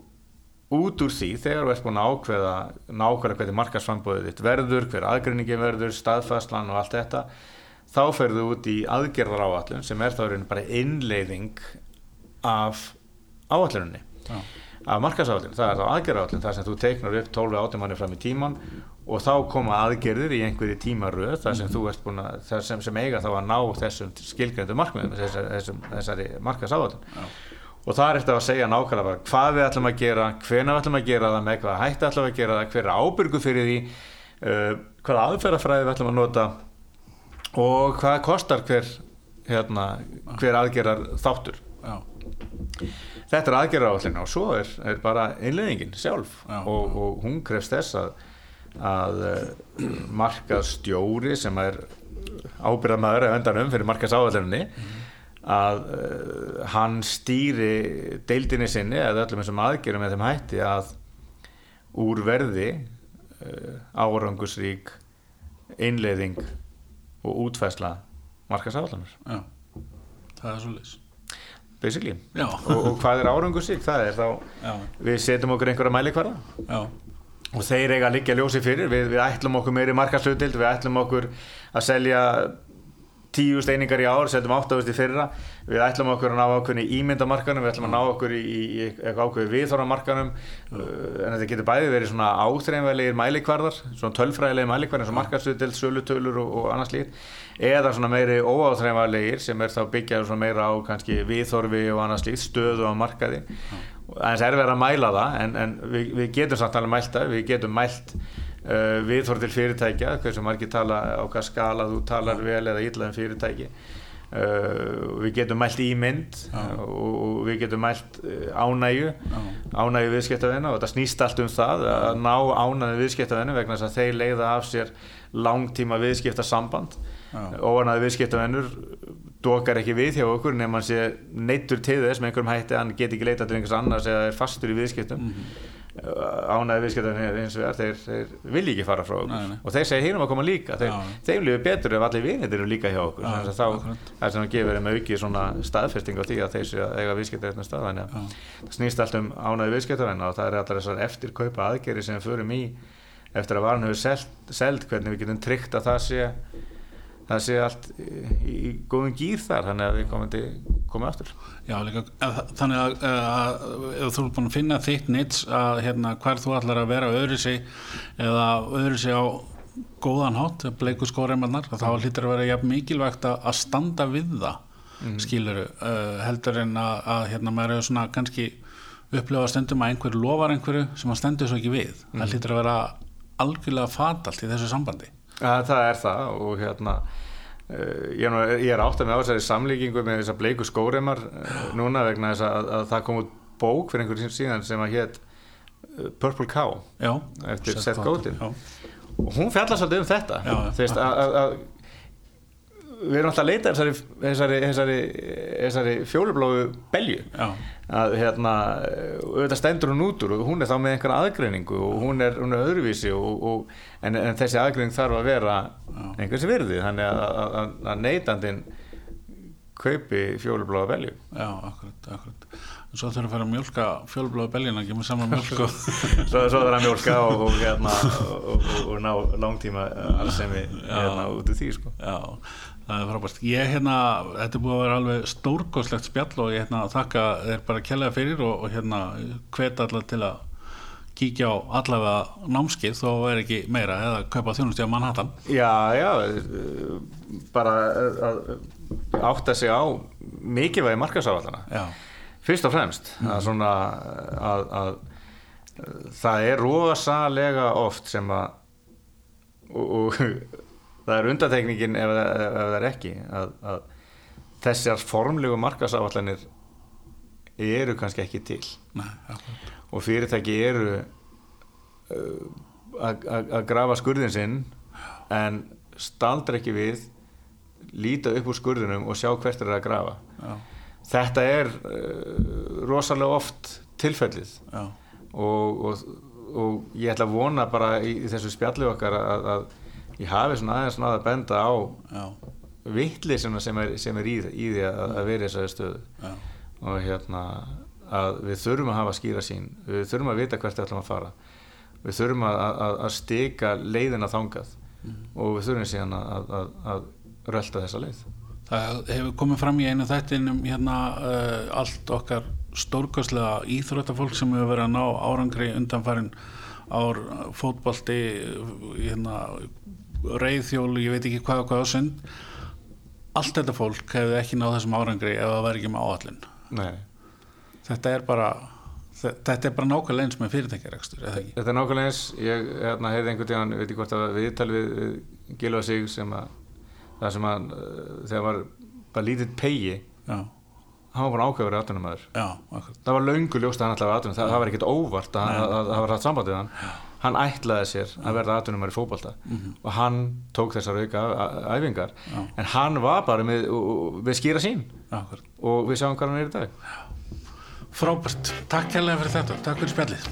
út úr því þegar þú ert búin að ákveða nákvæmlega hvernig markasframbóðið þitt verður hver aðgreiningin verður, staðfæslan og allt þetta þá ferðu út í aðgerðar áallun sem er þá rauninni bara innleiðing af áalluninni Já. af markasáallun, það er þá aðgerðar áallun þar sem þú teiknar upp 12-18 manni fram í tíman og þá koma aðgerðir í einhverju tímaröð þar sem þú ert búin að þar sem, sem eiga þá að ná þessum skilgrændu markmiðum þessari, þessari markasáallun og það er eftir að segja nákvæmlega hvað við ætlum að gera, hvenær við ætlum að gera það með hvaða hætti ætlum að gera það, hver er ábyrgu fyrir því uh, hvaða aðferðafræði við ætlum að nota og hvað kostar hver hérna, hver aðgerar þáttur Já. þetta er aðgerar áallina og svo er, er bara innleðingin sjálf Já. og, og hún krefst þess að, að uh, markað stjóri sem er ábyrðamaður að öndanum fyrir markaðs áallinni að uh, hann stýri deildinni sinni eða öllum þessum aðgerum með þeim hætti að úr verði uh, árangusrík innleiðing og útfæsla markasállanar Já. Það er svo leys. basically og, og hvað er árangusrík? það er þá Já. við setjum okkur einhverja mælikvarða Já. og þeir eiga að liggja ljósi fyrir við, við ætlum okkur meiri markaslutild við ætlum okkur að selja tíu steiningar í ár, setjum áttavist í fyrra. Við ætlum okkur að ná okkur í ímyndamarkanum við ætlum að ná okkur í, í, eitthvað ákveði viðþóramarkanum uh, en þetta getur bæði verið svona áþreinvelegir mælikvarðar, svona tölfræðilegir mælikvarðar eins og markarsvitil, sölutölur og, og annars lít eða svona meiri óáþreinvelegir sem er þá byggjað svona meira á kannski viðþorfi og annars lít, stöðu á markaði. Aðeins er verið að mæla það en, en við, við getum samt alveg mælt það, við getum mælt uh, viðhorf til fyrirtækja hversu margir tala á hvað skala þú talar vel eða illa um fyrirtæki. Uh, við getum mælt ímynd og við getum mælt ánægu ánægu viðskiptavenna og þetta snýst allt um það að ná ánægu viðskiptavenna vegna þess að þeir leiða af sér langtíma viðskiptasamband. Óanægu viðskiptavennur dokar ekki við hjá okkur nema hann sé neittur til þess með einhverjum hætti hann get ekki leita til einhvers annars eða er fastur í viðskiptum. Mm -hmm. Ánæði viðskiptarnir eins og þeir, þeir vilja ekki fara frá okkur. Nei, nei. og þeir segja hínum að koma líka. Þeir, þeim lífið betur ef allir vinir eru líka hjá okkur. Þannig að þá er sem að gefa þeim auki svona staðfesting á því að þeir séu að eiga viðskiptar eftir stað þannig að það snýst allt um ánæði viðskiptar og það er allar þessar eftirkaupa aðgeri sem við förum í eftir að varun hefur seld hvernig við getum tryggt að það sé það sé allt í, í góðum gýr þar þannig að við komum til komið aftur Já, líka, þannig að, að ef þú er búin að finna þitt nýts að hérna, hver þú ætlar að vera öðru sig eða öðru sig á góðan hátt, bleiku skóreimarnar þá mm. hlýttir að vera jafn mikilvægt að, að standa við það mm. skiluru, uh, heldur en að, að hérna maður hefur svona kannski upplifa stundum að einhverju lofar einhverju sem að stendur svo ekki við, mm. það hlýttir að vera algjörlega fatalt í þessu sambandi það er það og hérna uh, ég, er, átt að með á þessari samlíkingu með þessar bleiku skóreimar uh, núna vegna þess að, að það kom út bók fyrir einhverjum síðan sem að hétt uh, Purple Cow já, eftir Seth Godin. og hún fjallast alltaf um þetta. Já, Þeist, að, að við erum alltaf að leita þessari, þessari, þessari, þessari fjólublóðu belju. Að hérna auðvitað stendur hún út úr og hún er þá með einhverja aðgreiningu og hún er, hún er öðruvísi og, og, en, en þessi aðgreining þarf að vera einhversi virði þannig að, að, að, neytandin kaupi fjólublóða belju. Já, akkurat, akkurat. En svo þurfum við að fara að mjölka fjólblóðu beljina ekki með saman mjölk svo, svo þurfum við að mjölka og, og, hérna, og, og ná langtíma alls sem við hérna, út úr því sko. Já, það er frábært. Ég hérna, þetta er búið að vera alveg stórgóðslegt spjall og ég hérna þakka þér bara kjallaði fyrir og, og hérna hvet allar til að kíkja á allavega námskið þó er ekki meira eða kaupa þjónustí á Manhattan. Já, já bara að átta sig á mikilvægi markasáallana fyrst og fremst mm. að svona að, að það er rosalega oft sem að og, og það er undatekningin ef, ef, ef það er ekki að, að þessar formlegu markasáallanir eru kannski ekki til. Nei, og fyrirtæki eru uh, að grafa skurðin sinn en staldra ekki við líta upp úr skurðinum og sjá hvert er að grafa. Já. þetta er uh, rosalega oft tilfellið. Og, og, og ég ætla að vona bara í, í þessu spjallu okkar að, að ég hafi svona aðeins svona að benda á vittli sem, sem er, sem er í, í því að, að vera í þessari stöðu. Já. og hérna að við þurfum að hafa skýra sín við þurfum að vita hvert við ætlum að fara. Við þurfum að, að, að stika leiðina þangað. Mm. og við þurfum síðan að rölda þessa leið. Það hefur komið fram í einu þættinum hérna uh, allt okkar stórkastlega íþróttafólk sem hefur verið að ná árangri undanfærin ár fótbalti hérna reyðhjólu, ég veit ekki hvað og hvað á sund. Allt þetta fólk hefði ekki náð þessum árangri ef það væri ekki með áallin Nei. þetta er bara þetta er bara nákvæmlega eins með fyrirtækjarekstur þetta er nákvæmlega eins. Ég hérna, hefði einhvern tíðan, veit ekki hvort að viðtal við, við Gilva sig sem að það sem að þegar var bara lítið pegi hann var ákveður í aðtunumæður það var laungu ljóst að hann alltaf var aðtunum það, það var ekkert óvart að það var rætt sambandið hann. Hann ætlaði sér að verða aðtunumar í fókbalta mm -hmm. og hann tók þessar auka æfingar. Já. en hann var bara með, með skýra sín Já. og við sjáum hvað hann er í dag. Frábært, takk kærlega fyrir þetta. Takk fyrir spjallið